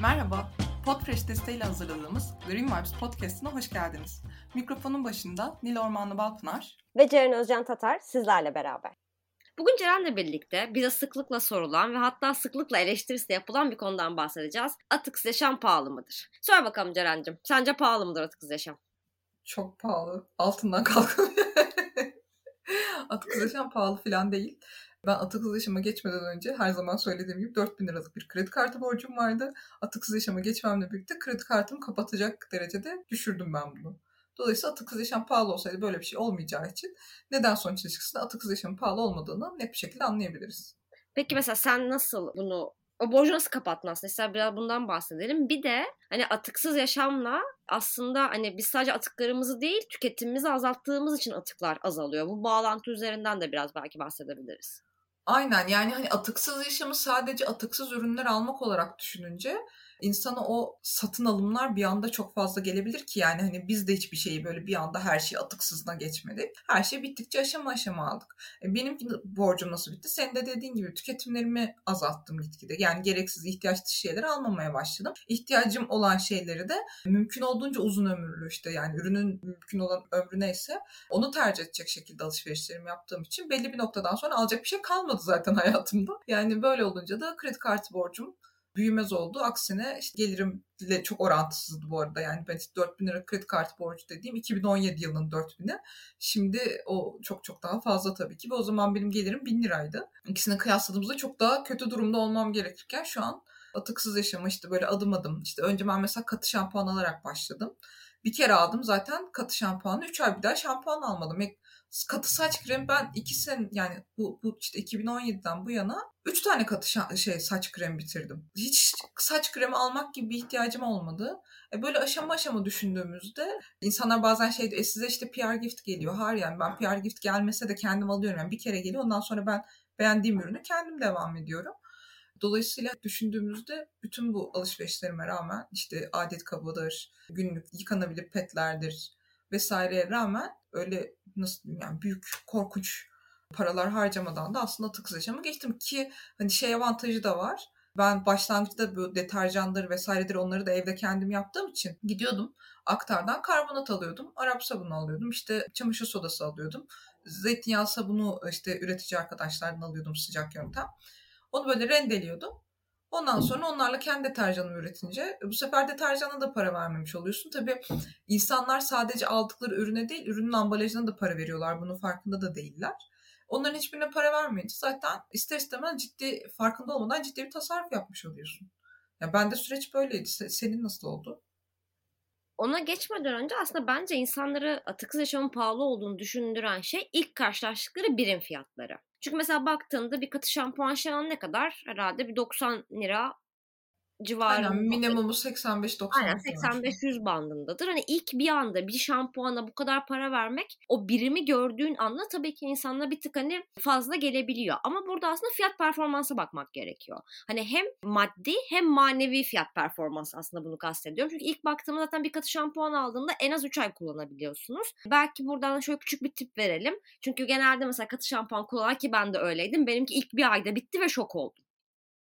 Merhaba, Podfresh desteğiyle hazırladığımız Green Vibes Podcast'ına hoş geldiniz. Mikrofonun başında Nil Ormanlı Balpınar ve Ceren Özcan Tatar sizlerle beraber. Bugün Ceren'le birlikte bize sıklıkla sorulan ve hatta sıklıkla eleştirisi yapılan bir konudan bahsedeceğiz. Atıksız yaşam pahalı mıdır? Söyle bakalım Ceren'cim. Sence pahalı mıdır atıksız yaşam? Çok pahalı. Altından kalkamıyor. atıksız yaşam pahalı falan değil. Ben atıksız yaşama geçmeden önce her zaman söylediğim gibi 4000 liralık bir kredi kartı borcum vardı. Atıksız yaşama geçmemle birlikte kredi kartımı kapatacak derecede düşürdüm ben bunu. Dolayısıyla atıksız yaşam pahalı olsaydı böyle bir şey olmayacağı için neden sonuç ilişkisinde atıksız yaşamın pahalı olmadığını net bir şekilde anlayabiliriz. Peki mesela sen nasıl bunu o borcu nasıl kapattın aslında? Mesela biraz bundan bahsedelim. Bir de hani atıksız yaşamla aslında hani biz sadece atıklarımızı değil tüketimimizi azalttığımız için atıklar azalıyor. Bu bağlantı üzerinden de biraz belki bahsedebiliriz. Aynen yani hani atıksız yaşamı sadece atıksız ürünler almak olarak düşününce insana o satın alımlar bir anda çok fazla gelebilir ki yani hani biz de hiçbir şeyi böyle bir anda her şey atıksızına geçmedik. Her şey bittikçe aşama aşama aldık. E benim borcum nasıl bitti? Senin de dediğin gibi tüketimlerimi azalttım gitgide. Yani gereksiz ihtiyaç dışı şeyleri almamaya başladım. İhtiyacım olan şeyleri de mümkün olduğunca uzun ömürlü işte yani ürünün mümkün olan ömrü neyse onu tercih edecek şekilde alışverişlerimi yaptığım için belli bir noktadan sonra alacak bir şey kalmadı zaten hayatımda. Yani böyle olunca da kredi kartı borcum büyümez oldu. Aksine işte gelirimle çok orantısızdı bu arada. Yani ben işte 4000 lira kredi kartı borcu dediğim 2017 yılının 4000'i. Şimdi o çok çok daha fazla tabii ki. Ve o zaman benim gelirim 1000 liraydı. İkisini kıyasladığımızda çok daha kötü durumda olmam gerekirken şu an atıksız yaşama işte böyle adım adım. İşte önce ben mesela katı şampuan alarak başladım. Bir kere aldım zaten katı şampuanı. 3 ay bir daha şampuan almadım katı saç kremi ben iki sen yani bu, bu işte 2017'den bu yana üç tane katı şey saç kremi bitirdim. Hiç saç kremi almak gibi bir ihtiyacım olmadı. E böyle aşama aşama düşündüğümüzde insanlar bazen şey e size işte PR gift geliyor. Hayır yani ben PR gift gelmese de kendim alıyorum. Yani bir kere geliyor ondan sonra ben beğendiğim ürünü kendim devam ediyorum. Dolayısıyla düşündüğümüzde bütün bu alışverişlerime rağmen işte adet kabıdır, günlük yıkanabilir petlerdir vesaireye rağmen öyle nasıl diyeyim yani büyük korkunç paralar harcamadan da aslında atık yaşamı geçtim ki hani şey avantajı da var. Ben başlangıçta bu deterjanları vesairedir onları da evde kendim yaptığım için gidiyordum. Aktardan karbonat alıyordum. Arap sabunu alıyordum. işte çamaşır sodası alıyordum. Zeytinyağı sabunu işte üretici arkadaşlardan alıyordum sıcak yöntem. Onu böyle rendeliyordum. Ondan sonra onlarla kendi deterjanımı üretince bu sefer deterjana da para vermemiş oluyorsun. Tabii insanlar sadece aldıkları ürüne değil ürünün ambalajına da para veriyorlar. Bunun farkında da değiller. Onların hiçbirine para vermeyince zaten ister istemez ciddi farkında olmadan ciddi bir tasarruf yapmış oluyorsun. Ya ben de süreç böyleydi. Senin nasıl oldu? Ona geçmeden önce aslında bence insanları atıksız yaşamın pahalı olduğunu düşündüren şey ilk karşılaştıkları birim fiyatları. Çünkü mesela baktığında bir katı şampuan şu ne kadar? Herhalde bir 90 lira civarında. Aynen minimumu 85-90. Aynen 85-100 bandındadır. Hani ilk bir anda bir şampuana bu kadar para vermek o birimi gördüğün anda tabii ki insanla bir tık hani fazla gelebiliyor. Ama burada aslında fiyat performansa bakmak gerekiyor. Hani hem maddi hem manevi fiyat performans aslında bunu kastediyorum. Çünkü ilk baktığımda zaten bir katı şampuan aldığında en az 3 ay kullanabiliyorsunuz. Belki buradan şöyle küçük bir tip verelim. Çünkü genelde mesela katı şampuan kullanan ki ben de öyleydim. Benimki ilk bir ayda bitti ve şok oldum.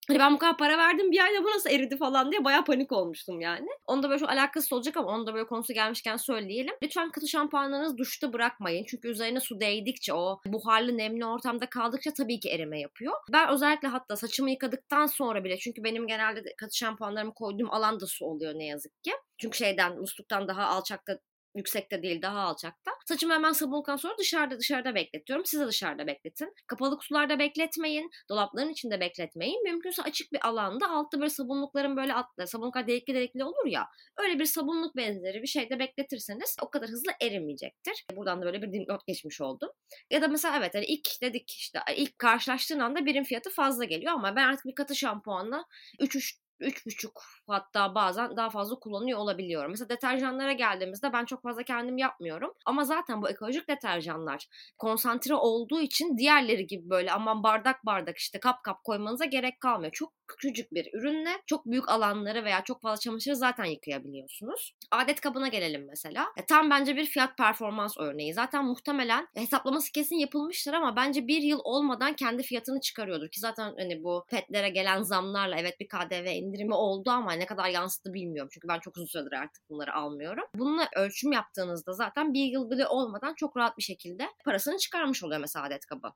Hani ben bu kadar para verdim bir ayda bu nasıl eridi falan diye baya panik olmuştum yani. Onda böyle çok alakası olacak ama onda böyle konusu gelmişken söyleyelim. Lütfen katı şampuanlarınızı duşta bırakmayın. Çünkü üzerine su değdikçe o buharlı nemli ortamda kaldıkça tabii ki erime yapıyor. Ben özellikle hatta saçımı yıkadıktan sonra bile çünkü benim genelde katı şampuanlarımı koyduğum alanda su oluyor ne yazık ki. Çünkü şeyden musluktan daha alçakta Yüksekte değil daha alçakta. Saçımı hemen sabunluktan sonra dışarıda dışarıda bekletiyorum. Siz de dışarıda bekletin. Kapalı kutularda bekletmeyin. Dolapların içinde bekletmeyin. Mümkünse açık bir alanda altta böyle sabunlukların böyle altlı sabunluklar delikli delikli olur ya. Öyle bir sabunluk benzeri bir şeyde bekletirseniz o kadar hızlı erimeyecektir. Buradan da böyle bir dipnot geçmiş oldum. Ya da mesela evet hani ilk dedik işte ilk karşılaştığın anda birim fiyatı fazla geliyor ama ben artık bir katı şampuanla 3-3 3,5 hatta bazen daha fazla kullanıyor olabiliyorum. Mesela deterjanlara geldiğimizde ben çok fazla kendim yapmıyorum. Ama zaten bu ekolojik deterjanlar konsantre olduğu için diğerleri gibi böyle aman bardak bardak işte kap kap koymanıza gerek kalmıyor. Çok küçücük bir ürünle çok büyük alanları veya çok fazla çamaşırı zaten yıkayabiliyorsunuz. Adet kabına gelelim mesela. E, tam bence bir fiyat performans örneği. Zaten muhtemelen hesaplaması kesin yapılmıştır ama bence bir yıl olmadan kendi fiyatını çıkarıyordur. Ki zaten hani bu petlere gelen zamlarla evet bir KDV indirimi oldu ama ne kadar yansıttı bilmiyorum. Çünkü ben çok uzun süredir artık bunları almıyorum. Bununla ölçüm yaptığınızda zaten bir yıl bile olmadan çok rahat bir şekilde parasını çıkarmış oluyor mesela adet kabı.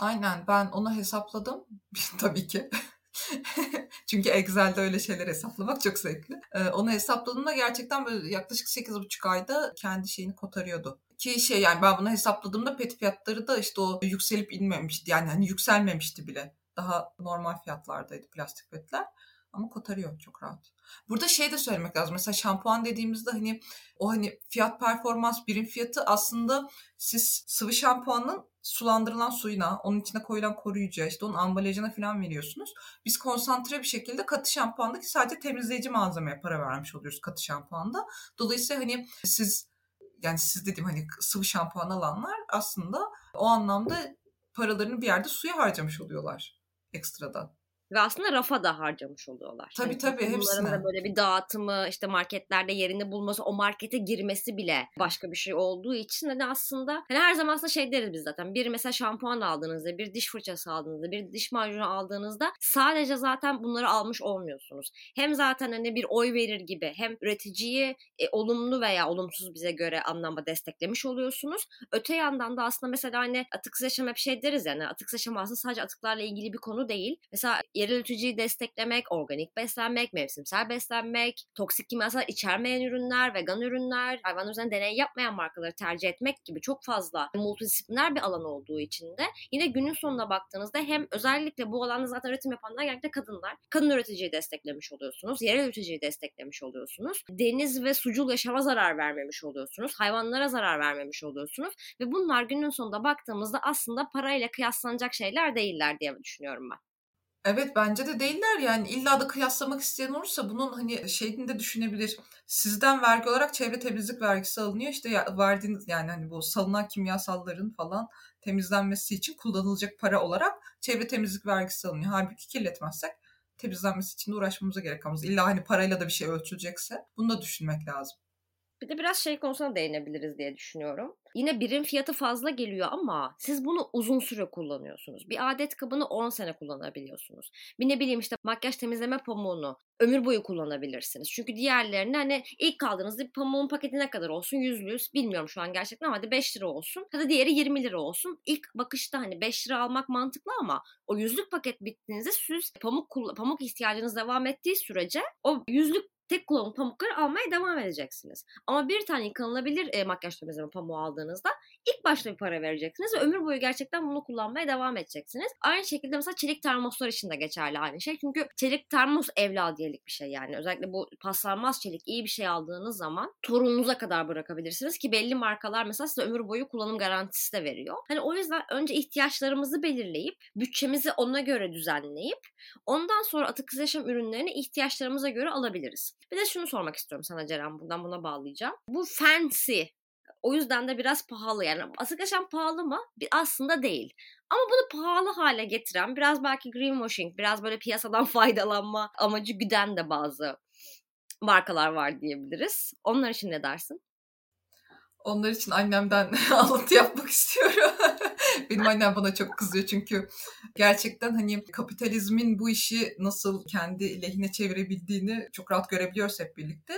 Aynen ben onu hesapladım tabii ki. Çünkü Excel'de öyle şeyler hesaplamak çok zevkli. Ee, onu hesapladığımda gerçekten böyle yaklaşık 8,5 ayda kendi şeyini kotarıyordu. Ki şey yani ben bunu hesapladığımda pet fiyatları da işte o yükselip inmemişti. Yani hani yükselmemişti bile. Daha normal fiyatlardaydı plastik petler. Ama kotarıyor çok rahat. Burada şey de söylemek lazım. Mesela şampuan dediğimizde hani o hani fiyat performans birim fiyatı aslında siz sıvı şampuanın sulandırılan suyuna, onun içine koyulan koruyucuya, işte onun ambalajına falan veriyorsunuz. Biz konsantre bir şekilde katı şampuandaki sadece temizleyici malzemeye para vermiş oluyoruz katı şampuanda. Dolayısıyla hani siz yani siz dediğim hani sıvı şampuan alanlar aslında o anlamda paralarını bir yerde suya harcamış oluyorlar ekstradan. Ve aslında rafa da harcamış oluyorlar. Tabii yani tabii hepsine. da böyle bir dağıtımı, işte marketlerde yerini bulması, o markete girmesi bile başka bir şey olduğu için hani aslında hani her zaman aslında şey deriz biz zaten. Bir mesela şampuan aldığınızda, bir diş fırçası aldığınızda, bir diş macunu aldığınızda sadece zaten bunları almış olmuyorsunuz. Hem zaten hani bir oy verir gibi hem üreticiyi e, olumlu veya olumsuz bize göre anlamda desteklemiş oluyorsunuz. Öte yandan da aslında mesela hani atıksız yaşam hep şey deriz yani atıksız yaşam aslında sadece atıklarla ilgili bir konu değil. Mesela yerel üretici desteklemek, organik beslenmek, mevsimsel beslenmek, toksik kimyasal içermeyen ürünler, vegan ürünler, hayvan üzerinde deney yapmayan markaları tercih etmek gibi çok fazla multidisipliner bir alan olduğu için de yine günün sonuna baktığınızda hem özellikle bu alanda zaten üretim yapanlar genellikle kadınlar. Kadın üreticiyi desteklemiş oluyorsunuz. Yerel üreticiyi desteklemiş oluyorsunuz. Deniz ve sucul yaşama zarar vermemiş oluyorsunuz. Hayvanlara zarar vermemiş oluyorsunuz. Ve bunlar günün sonunda baktığımızda aslında parayla kıyaslanacak şeyler değiller diye düşünüyorum ben. Evet bence de değiller yani illa da kıyaslamak isteyen olursa bunun hani şeyini de düşünebilir. Sizden vergi olarak çevre temizlik vergisi alınıyor. İşte ya, verdiğiniz yani hani bu salınan kimyasalların falan temizlenmesi için kullanılacak para olarak çevre temizlik vergisi alınıyor. Halbuki kirletmezsek temizlenmesi için de uğraşmamıza gerek kalmaz. İlla hani parayla da bir şey ölçülecekse bunu da düşünmek lazım. Bir de biraz şey konusuna değinebiliriz diye düşünüyorum. Yine birim fiyatı fazla geliyor ama siz bunu uzun süre kullanıyorsunuz. Bir adet kabını 10 sene kullanabiliyorsunuz. Bir ne bileyim işte makyaj temizleme pamuğunu ömür boyu kullanabilirsiniz. Çünkü diğerlerini hani ilk kaldığınızda bir pamuğun paketi ne kadar olsun? Yüzlü bilmiyorum şu an gerçekten ama hadi 5 lira olsun. Hadi diğeri 20 lira olsun. İlk bakışta hani 5 lira almak mantıklı ama o yüzlük paket bittiğinizde siz pamuk pamuk ihtiyacınız devam ettiği sürece o yüzlük tek kullanım pamukları almaya devam edeceksiniz. Ama bir tane yıkanılabilir e, makyaj temizleme pamuğu aldığınızda ilk başta bir para vereceksiniz ve ömür boyu gerçekten bunu kullanmaya devam edeceksiniz. Aynı şekilde mesela çelik termoslar için de geçerli aynı şey. Çünkü çelik termos evladiyelik bir şey yani. Özellikle bu paslanmaz çelik iyi bir şey aldığınız zaman torununuza kadar bırakabilirsiniz ki belli markalar mesela size ömür boyu kullanım garantisi de veriyor. Hani o yüzden önce ihtiyaçlarımızı belirleyip bütçemizi ona göre düzenleyip ondan sonra atık yaşam ürünlerini ihtiyaçlarımıza göre alabiliriz. Bir de şunu sormak istiyorum sana Ceren. Buradan buna bağlayacağım. Bu fancy o yüzden de biraz pahalı yani. Atık yaşam pahalı mı? Aslında değil. Ama bunu pahalı hale getiren biraz belki greenwashing, biraz böyle piyasadan faydalanma amacı güden de bazı markalar var diyebiliriz. Onlar için ne dersin? Onlar için annemden alıntı yapmak istiyorum. Benim annem bana çok kızıyor çünkü gerçekten hani kapitalizmin bu işi nasıl kendi lehine çevirebildiğini çok rahat görebiliyoruz hep birlikte.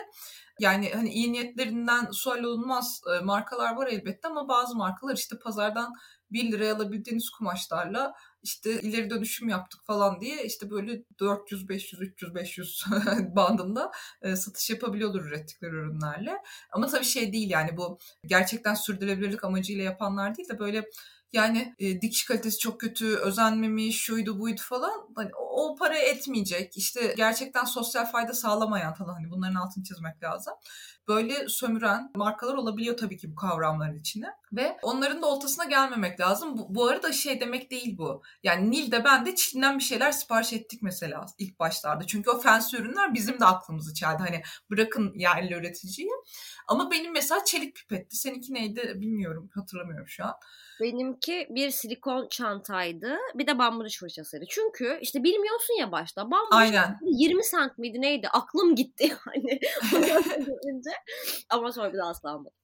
Yani hani iyi niyetlerinden sual olunmaz e, markalar var elbette ama bazı markalar işte pazardan 1 liraya alabildiğiniz kumaşlarla işte ileri dönüşüm yaptık falan diye işte böyle 400, 500, 300, 500 bandında e, satış yapabiliyorlar ürettikleri ürünlerle. Ama tabii şey değil yani bu gerçekten sürdürülebilirlik amacıyla yapanlar değil de böyle yani e, dikiş kalitesi çok kötü, özenmemiş, şuydu buydu falan. Hani o, o para etmeyecek. İşte gerçekten sosyal fayda sağlamayan falan hani bunların altını çizmek lazım. Böyle sömüren markalar olabiliyor tabii ki bu kavramların içine. Ve onların da ortasına gelmemek lazım. Bu, bu arada şey demek değil bu. Yani Nil'de ben de Çin'den bir şeyler sipariş ettik mesela ilk başlarda. Çünkü o fancy ürünler bizim de aklımızı çeldi. Hani bırakın yerli üreticiyi. Ama benim mesela çelik pipetti. Seninki neydi bilmiyorum hatırlamıyorum şu an. Benimki ki bir silikon çantaydı. Bir de bambu diş fırçasıydı. Çünkü işte bilmiyorsun ya başta. Bambu Aynen. 20 cent miydi neydi? Aklım gitti yani. Ama sonra bir daha asla almadım.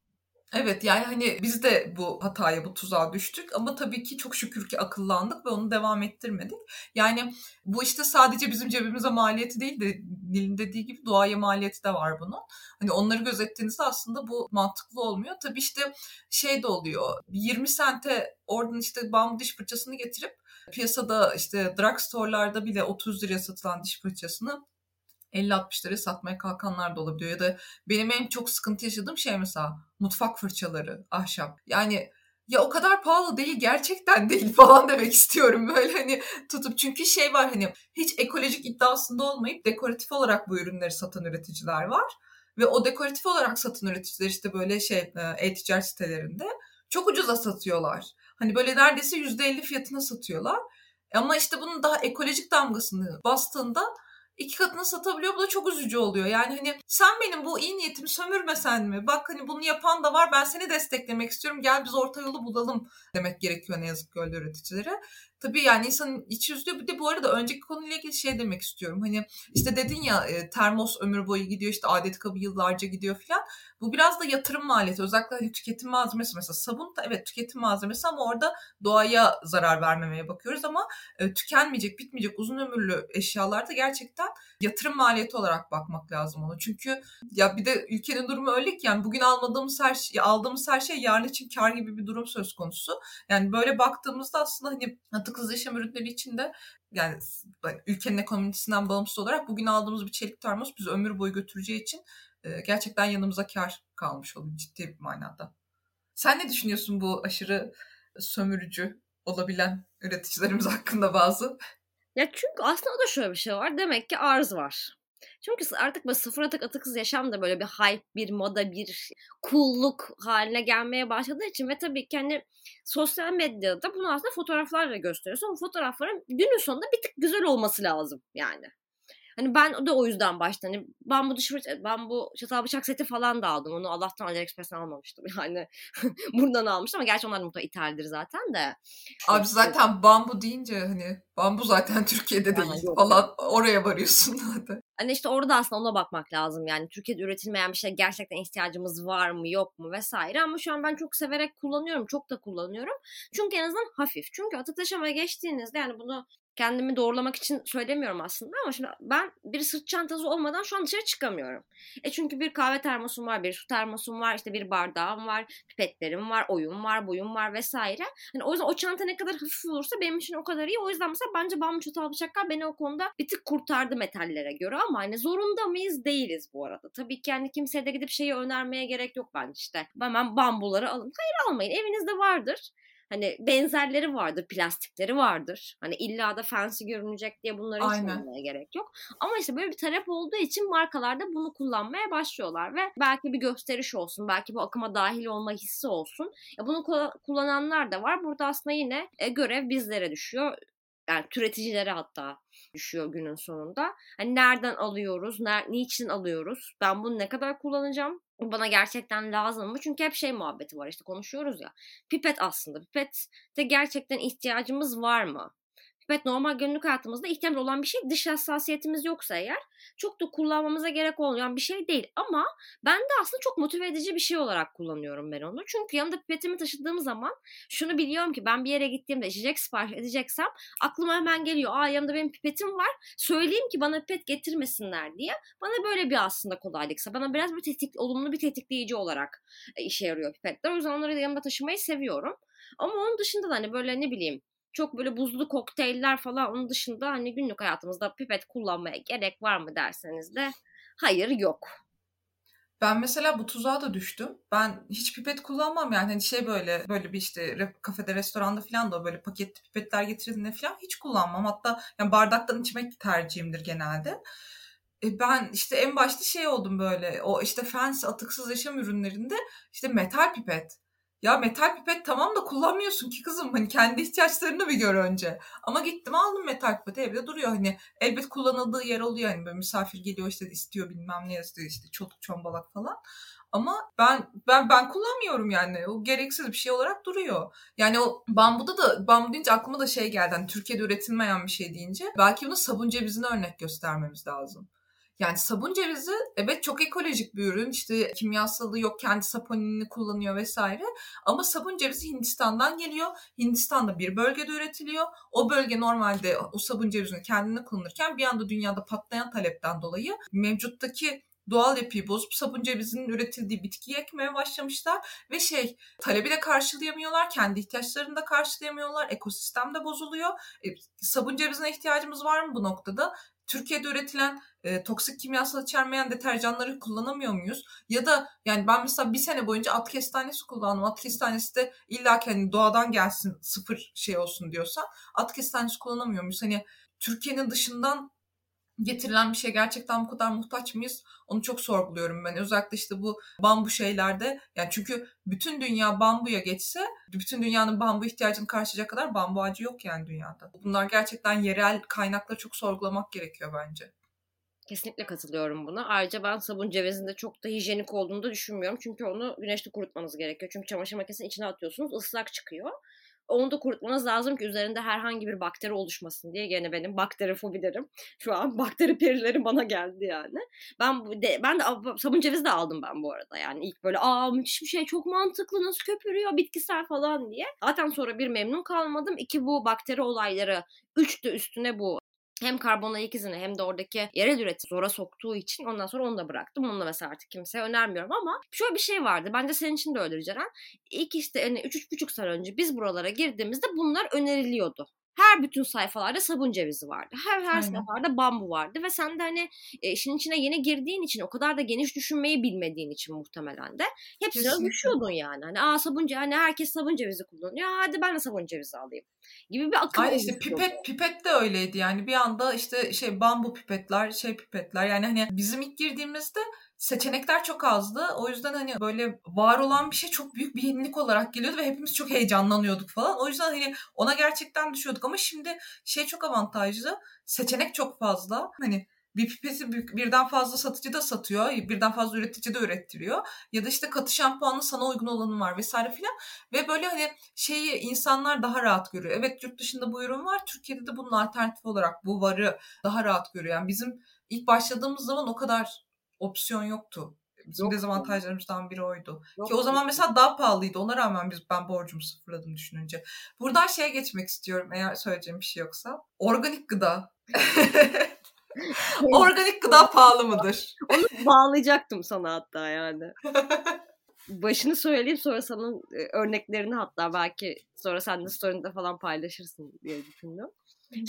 Evet yani hani biz de bu hataya, bu tuzağa düştük ama tabii ki çok şükür ki akıllandık ve onu devam ettirmedik. Yani bu işte sadece bizim cebimize maliyeti değil de Nil'in dediği gibi doğaya maliyeti de var bunun. Hani onları gözettiğinizde aslında bu mantıklı olmuyor. Tabii işte şey de oluyor 20 sente oradan işte bambu diş fırçasını getirip piyasada işte drugstore'larda bile 30 liraya satılan diş fırçasını 50-60 liraya satmaya kalkanlar da olabiliyor. Ya da benim en çok sıkıntı yaşadığım şey mesela mutfak fırçaları, ahşap. Yani ya o kadar pahalı değil gerçekten değil falan demek istiyorum böyle hani tutup çünkü şey var hani hiç ekolojik iddiasında olmayıp dekoratif olarak bu ürünleri satan üreticiler var ve o dekoratif olarak satan üreticiler işte böyle şey e-ticaret sitelerinde çok ucuza satıyorlar. Hani böyle neredeyse %50 fiyatına satıyorlar. Ama işte bunun daha ekolojik damgasını bastığında iki katına satabiliyor. Bu da çok üzücü oluyor. Yani hani sen benim bu iyi niyetimi sömürmesen mi? Bak hani bunu yapan da var. Ben seni desteklemek istiyorum. Gel biz orta yolu bulalım demek gerekiyor ne yazık ki öyle üreticilere. Tabii yani insanın içi üzülüyor. Bir de bu arada önceki konuyla ilgili şey demek istiyorum. Hani işte dedin ya e, termos ömür boyu gidiyor işte adet kabı yıllarca gidiyor falan. Bu biraz da yatırım maliyeti. Özellikle hani tüketim malzemesi mesela sabun da evet tüketim malzemesi ama orada doğaya zarar vermemeye bakıyoruz ama e, tükenmeyecek, bitmeyecek uzun ömürlü eşyalarda gerçekten yatırım maliyeti olarak bakmak lazım ona. Çünkü ya bir de ülkenin durumu öyle ki yani bugün almadığımız her şey, aldığımız her şey yarın için kar gibi bir durum söz konusu. Yani böyle baktığımızda aslında hani atıksız yaşam ürünleri içinde yani ülkenin ekonomisinden bağımsız olarak bugün aldığımız bir çelik termos bizi ömür boyu götüreceği için gerçekten yanımıza kar kalmış oluyor ciddi bir manada. Sen ne düşünüyorsun bu aşırı sömürücü olabilen üreticilerimiz hakkında bazı? Ya çünkü aslında da şöyle bir şey var. Demek ki arz var. Çünkü artık böyle sıfır atık atıksız yaşam da böyle bir hype, bir moda, bir kulluk haline gelmeye başladığı için ve tabii ki hani sosyal medyada bunu aslında fotoğraflarla gösteriyorsun. Bu fotoğrafların günün sonunda bir tık güzel olması lazım yani. Hani ben de o yüzden başta hani bambu dış bambu çatal bıçak seti falan da aldım. Onu Allah'tan AliExpress'ten almamıştım. Yani buradan almıştım ama gerçi onlar mutlaka ithaldir zaten de. Abi zaten bambu deyince hani bambu zaten Türkiye'de değil yani falan oraya varıyorsun zaten. Hani işte orada aslında ona bakmak lazım. Yani Türkiye'de üretilmeyen bir şey gerçekten ihtiyacımız var mı yok mu vesaire. Ama şu an ben çok severek kullanıyorum. Çok da kullanıyorum. Çünkü en azından hafif. Çünkü atık geçtiğinizde yani bunu kendimi doğrulamak için söylemiyorum aslında ama şimdi ben bir sırt çantası olmadan şu an dışarı çıkamıyorum. E çünkü bir kahve termosum var, bir su termosum var, işte bir bardağım var, pipetlerim var, oyun var, boyum var vesaire. Hani o yüzden o çanta ne kadar hafif olursa benim için o kadar iyi. O yüzden mesela bence bambu çatal bıçaklar beni o konuda bir tık kurtardı metallere göre ama hani zorunda mıyız? Değiliz bu arada. Tabii ki yani kimseye de gidip şeyi önermeye gerek yok bence işte. Hemen bambuları alın. Hayır almayın. Evinizde vardır. Hani benzerleri vardır, plastikleri vardır. Hani illa da fancy görünecek diye bunları hiç gerek yok. Ama işte böyle bir talep olduğu için markalar da bunu kullanmaya başlıyorlar ve belki bir gösteriş olsun, belki bu akıma dahil olma hissi olsun. Ya bunu kullananlar da var. Burada aslında yine e, görev bizlere düşüyor yani türeticilere hatta düşüyor günün sonunda. Hani nereden alıyoruz, ner, niçin alıyoruz, ben bunu ne kadar kullanacağım, bana gerçekten lazım mı? Çünkü hep şey muhabbeti var işte konuşuyoruz ya. Pipet aslında. Pipette gerçekten ihtiyacımız var mı? Evet normal günlük hayatımızda ihtiyaç olan bir şey dış hassasiyetimiz yoksa eğer çok da kullanmamıza gerek olmayan bir şey değil. Ama ben de aslında çok motive edici bir şey olarak kullanıyorum ben onu. Çünkü yanımda pipetimi taşıdığım zaman şunu biliyorum ki ben bir yere gittiğimde içecek sipariş edeceksem aklıma hemen geliyor. Aa yanımda benim pipetim var. Söyleyeyim ki bana pipet getirmesinler diye. Bana böyle bir aslında kolaylıksa. Bana biraz bir tetik, olumlu bir tetikleyici olarak e, işe yarıyor pipetler. O yüzden onları yanımda taşımayı seviyorum. Ama onun dışında da hani böyle ne bileyim çok böyle buzlu kokteyller falan onun dışında hani günlük hayatımızda pipet kullanmaya gerek var mı derseniz de hayır yok. Ben mesela bu tuzağa da düştüm. Ben hiç pipet kullanmam yani hani şey böyle böyle bir işte kafede restoranda falan da böyle paketli pipetler getirildiğinde falan hiç kullanmam. Hatta yani bardaktan içmek tercihimdir genelde. E ben işte en başta şey oldum böyle o işte fancy atıksız yaşam ürünlerinde işte metal pipet. Ya metal pipet tamam da kullanmıyorsun ki kızım. Hani kendi ihtiyaçlarını bir gör önce. Ama gittim aldım metal pipeti evde duruyor. Hani elbet kullanıldığı yer oluyor. Hani böyle misafir geliyor işte istiyor bilmem ne istiyor işte çoluk çombalak falan. Ama ben ben ben kullanmıyorum yani. O gereksiz bir şey olarak duruyor. Yani o bambuda da bambu deyince aklıma da şey geldi. Hani Türkiye'de üretilmeyen bir şey deyince belki bunu sabun cevizine örnek göstermemiz lazım. Yani sabun cevizi evet çok ekolojik bir ürün. İşte kimyasalı yok, kendi saponinini kullanıyor vesaire. Ama sabun cevizi Hindistan'dan geliyor. Hindistan'da bir bölgede üretiliyor. O bölge normalde o sabun cevizini kendine kullanırken bir anda dünyada patlayan talepten dolayı mevcuttaki doğal yapıyı bozup sabun cevizinin üretildiği bitkiyi ekmeye başlamışlar ve şey talebi de karşılayamıyorlar, kendi ihtiyaçlarını da karşılayamıyorlar, ekosistem de bozuluyor. E, sabun cevizine ihtiyacımız var mı bu noktada? Türkiye'de üretilen e, toksik kimyasal içermeyen deterjanları kullanamıyor muyuz? Ya da yani ben mesela bir sene boyunca at kestanesi kullandım. At kestanesi de illa ki hani doğadan gelsin sıfır şey olsun diyorsa at kestanesi kullanamıyor muyuz? Hani Türkiye'nin dışından getirilen bir şey gerçekten bu kadar muhtaç mıyız? Onu çok sorguluyorum ben. Özellikle işte bu bambu şeylerde. Yani çünkü bütün dünya bambuya geçse bütün dünyanın bambu ihtiyacını karşılayacak kadar bambu ağacı yok yani dünyada. Bunlar gerçekten yerel kaynakları çok sorgulamak gerekiyor bence. Kesinlikle katılıyorum buna. Ayrıca ben sabun cevizinde çok da hijyenik olduğunu da düşünmüyorum. Çünkü onu güneşte kurutmanız gerekiyor. Çünkü çamaşır makinesinin içine atıyorsunuz ıslak çıkıyor. Onu da kurutmanız lazım ki üzerinde herhangi bir bakteri oluşmasın diye gene benim bakteri fobilerim. Şu an bakteri perileri bana geldi yani. Ben de, ben de sabun cevizi de aldım ben bu arada. Yani ilk böyle aa müthiş bir şey çok mantıklı nasıl köpürüyor bitkisel falan diye. Zaten sonra bir memnun kalmadım. İki bu bakteri olayları. Üç de üstüne bu hem karbon ayak izini hem de oradaki yerel üretim zora soktuğu için ondan sonra onu da bıraktım. Onu da mesela artık kimseye önermiyorum ama şöyle bir şey vardı. Bence senin için de öyledir Ceren. İlk işte hani 3-3,5 sene önce biz buralara girdiğimizde bunlar öneriliyordu her bütün sayfalarda sabun cevizi vardı. Her her Aynen. sayfalarda bambu vardı ve sen de hani e, işin içine yeni girdiğin için o kadar da geniş düşünmeyi bilmediğin için muhtemelen de hepsine düşüyordun yani. Hani aa sabun cevizi hani herkes sabun cevizi kullanıyor. Hadi ben de sabun cevizi alayım gibi bir akım Aynen işte pipet pipet de öyleydi yani bir anda işte şey bambu pipetler şey pipetler yani hani bizim ilk girdiğimizde seçenekler çok azdı. O yüzden hani böyle var olan bir şey çok büyük bir yenilik olarak geliyordu ve hepimiz çok heyecanlanıyorduk falan. O yüzden hani ona gerçekten düşüyorduk ama şimdi şey çok avantajlı. Seçenek çok fazla. Hani bir pipeti birden fazla satıcı da satıyor, birden fazla üretici de ürettiriyor. Ya da işte katı şampuanın sana uygun olanı var vesaire filan. Ve böyle hani şeyi insanlar daha rahat görüyor. Evet yurt dışında bu ürün var. Türkiye'de de bunun alternatif olarak bu varı daha rahat görüyor. Yani bizim ilk başladığımız zaman o kadar opsiyon yoktu. Bizim Yok. dezavantajlarımızdan biri oydu. Yok. Ki o zaman mesela daha pahalıydı. Ona rağmen biz ben borcumu sıfırladım düşününce. Buradan şeye geçmek istiyorum eğer söyleyeceğim bir şey yoksa. Organik gıda. Organik gıda pahalı mıdır? Onu bağlayacaktım sana hatta yani. Başını söyleyeyim sonra sana e, örneklerini hatta belki sonra sen de story'inde falan paylaşırsın diye düşündüm.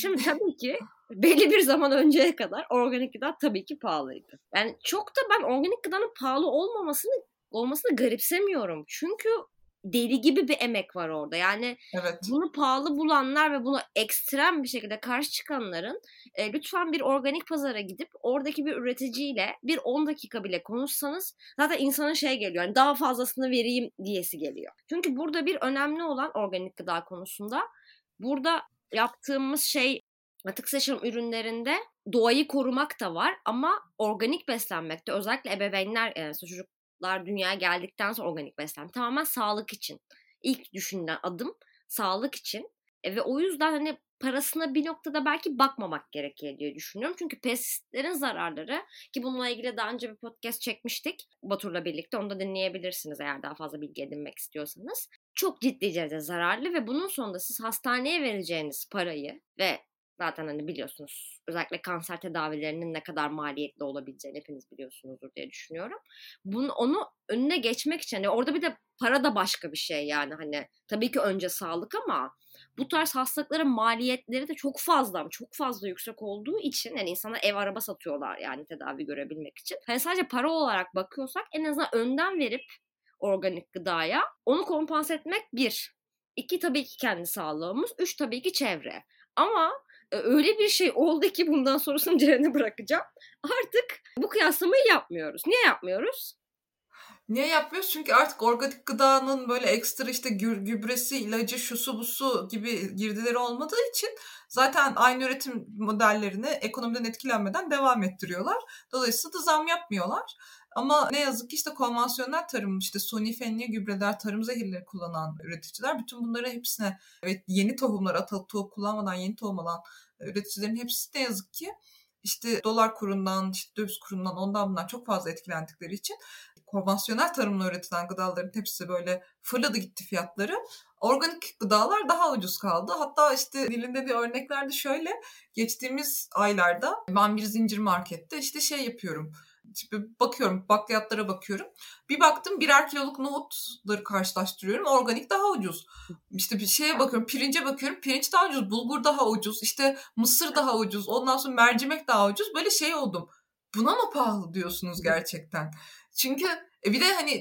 Şimdi tabii ki belli bir zaman önceye kadar organik gıda tabii ki pahalıydı. Yani çok da ben organik gıdanın pahalı olmamasını olmasını garipsemiyorum. Çünkü deli gibi bir emek var orada. Yani evet. bunu pahalı bulanlar ve buna ekstrem bir şekilde karşı çıkanların e, lütfen bir organik pazara gidip oradaki bir üreticiyle bir 10 dakika bile konuşsanız zaten insanın şey geliyor. Yani daha fazlasını vereyim diyesi geliyor. Çünkü burada bir önemli olan organik gıda konusunda burada yaptığımız şey atık seçim ürünlerinde doğayı korumak da var ama organik beslenmekte özellikle ebeveynler yani çocuklar dünyaya geldikten sonra organik beslenmek tamamen sağlık için. İlk düşünülen adım sağlık için. E, ve o yüzden hani parasına bir noktada belki bakmamak gerekiyor diye düşünüyorum. Çünkü pestisitlerin zararları ki bununla ilgili daha önce bir podcast çekmiştik Batur'la birlikte. Onu da dinleyebilirsiniz eğer daha fazla bilgi edinmek istiyorsanız. Çok ciddi derecede zararlı ve bunun sonunda siz hastaneye vereceğiniz parayı ve zaten hani biliyorsunuz özellikle kanser tedavilerinin ne kadar maliyetli olabileceğini hepiniz biliyorsunuzdur diye düşünüyorum. Bunu onu önüne geçmek için hani orada bir de para da başka bir şey yani hani tabii ki önce sağlık ama bu tarz hastalıkların maliyetleri de çok fazla çok fazla yüksek olduğu için yani insana ev araba satıyorlar yani tedavi görebilmek için. Hani sadece para olarak bakıyorsak en azından önden verip organik gıdaya onu kompanse etmek bir. İki tabii ki kendi sağlığımız. Üç tabii ki çevre. Ama öyle bir şey oldu ki bundan sonrasını Ceren'e bırakacağım. Artık bu kıyaslamayı yapmıyoruz. Niye yapmıyoruz? Niye yapmıyoruz? Çünkü artık organik gıdanın böyle ekstra işte gübresi, ilacı, şusu busu gibi girdileri olmadığı için zaten aynı üretim modellerini ekonomiden etkilenmeden devam ettiriyorlar. Dolayısıyla da zam yapmıyorlar. Ama ne yazık ki işte konvansiyonel tarım, işte suni fenli gübreler, tarım zehirleri kullanan üreticiler bütün bunları hepsine evet yeni tohumlar, atalık tohum kullanmadan yeni tohum alan üreticilerin hepsi ne yazık ki işte dolar kurundan, işte döviz kurundan ondan bundan çok fazla etkilendikleri için konvansiyonel tarımla üretilen gıdaların hepsi böyle fırladı gitti fiyatları. Organik gıdalar daha ucuz kaldı. Hatta işte dilinde de örneklerde şöyle geçtiğimiz aylarda ben bir zincir markette işte şey yapıyorum bakıyorum bakliyatlara bakıyorum. Bir baktım birer kiloluk nohutları karşılaştırıyorum. Organik daha ucuz. İşte bir şeye bakıyorum pirince bakıyorum. Pirinç daha ucuz. Bulgur daha ucuz. İşte mısır daha ucuz. Ondan sonra mercimek daha ucuz. Böyle şey oldum. Buna mı pahalı diyorsunuz gerçekten? Çünkü e bir de hani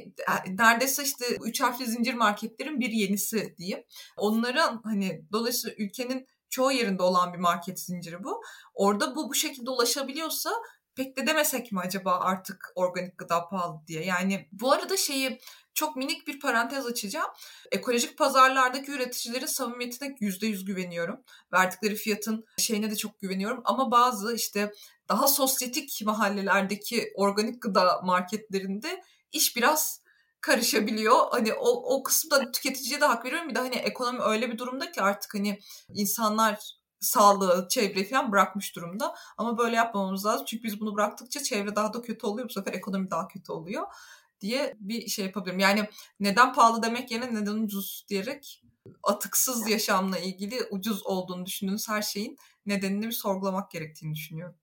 e, neredeyse işte üç harfli zincir marketlerin bir yenisi diyeyim. Onların hani dolayısıyla ülkenin çoğu yerinde olan bir market zinciri bu. Orada bu bu şekilde ulaşabiliyorsa pek de demesek mi acaba artık organik gıda pahalı diye. Yani bu arada şeyi çok minik bir parantez açacağım. Ekolojik pazarlardaki üreticilerin samimiyetine yüzde yüz güveniyorum. Verdikleri fiyatın şeyine de çok güveniyorum. Ama bazı işte daha sosyetik mahallelerdeki organik gıda marketlerinde iş biraz karışabiliyor. Hani o, o kısımda tüketiciye de hak veriyorum. Bir de hani ekonomi öyle bir durumda ki artık hani insanlar sağlığı, çevre falan bırakmış durumda. Ama böyle yapmamamız lazım. Çünkü biz bunu bıraktıkça çevre daha da kötü oluyor. Bu sefer ekonomi daha kötü oluyor diye bir şey yapabilirim. Yani neden pahalı demek yerine neden ucuz diyerek atıksız yaşamla ilgili ucuz olduğunu düşündüğünüz her şeyin nedenini bir sorgulamak gerektiğini düşünüyorum.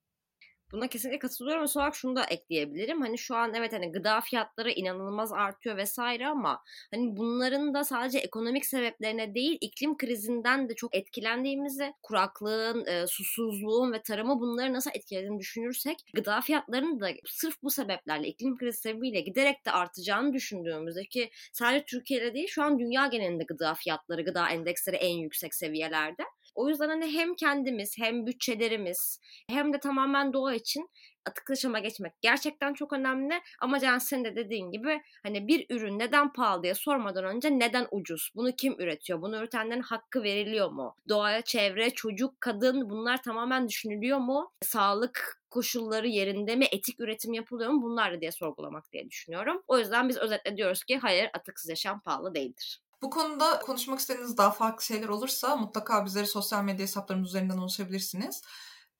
Buna kesinlikle katılıyorum. Son olarak şunu da ekleyebilirim. Hani şu an evet hani gıda fiyatları inanılmaz artıyor vesaire ama hani bunların da sadece ekonomik sebeplerine değil iklim krizinden de çok etkilendiğimizi, kuraklığın, e, susuzluğun ve tarımı bunları nasıl etkilediğini düşünürsek gıda fiyatlarının da sırf bu sebeplerle iklim krizi sebebiyle giderek de artacağını düşündüğümüzde ki sadece Türkiye'de değil şu an dünya genelinde gıda fiyatları, gıda endeksleri en yüksek seviyelerde. O yüzden hani hem kendimiz hem bütçelerimiz hem de tamamen doğa için atık yaşama geçmek gerçekten çok önemli. Ama Can senin de dediğin gibi hani bir ürün neden pahalı diye sormadan önce neden ucuz? Bunu kim üretiyor? Bunu üretenlerin hakkı veriliyor mu? Doğaya, çevre, çocuk, kadın bunlar tamamen düşünülüyor mu? Sağlık koşulları yerinde mi? Etik üretim yapılıyor mu? Bunlar da diye sorgulamak diye düşünüyorum. O yüzden biz özetle diyoruz ki hayır atıksız yaşam pahalı değildir. Bu konuda konuşmak istediğiniz daha farklı şeyler olursa mutlaka bizleri sosyal medya hesaplarımız üzerinden ulaşabilirsiniz.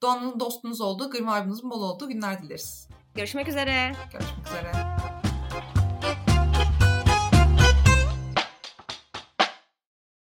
Doğanın dostunuz olduğu, gırma bol olduğu günler dileriz. Görüşmek üzere. Görüşmek üzere.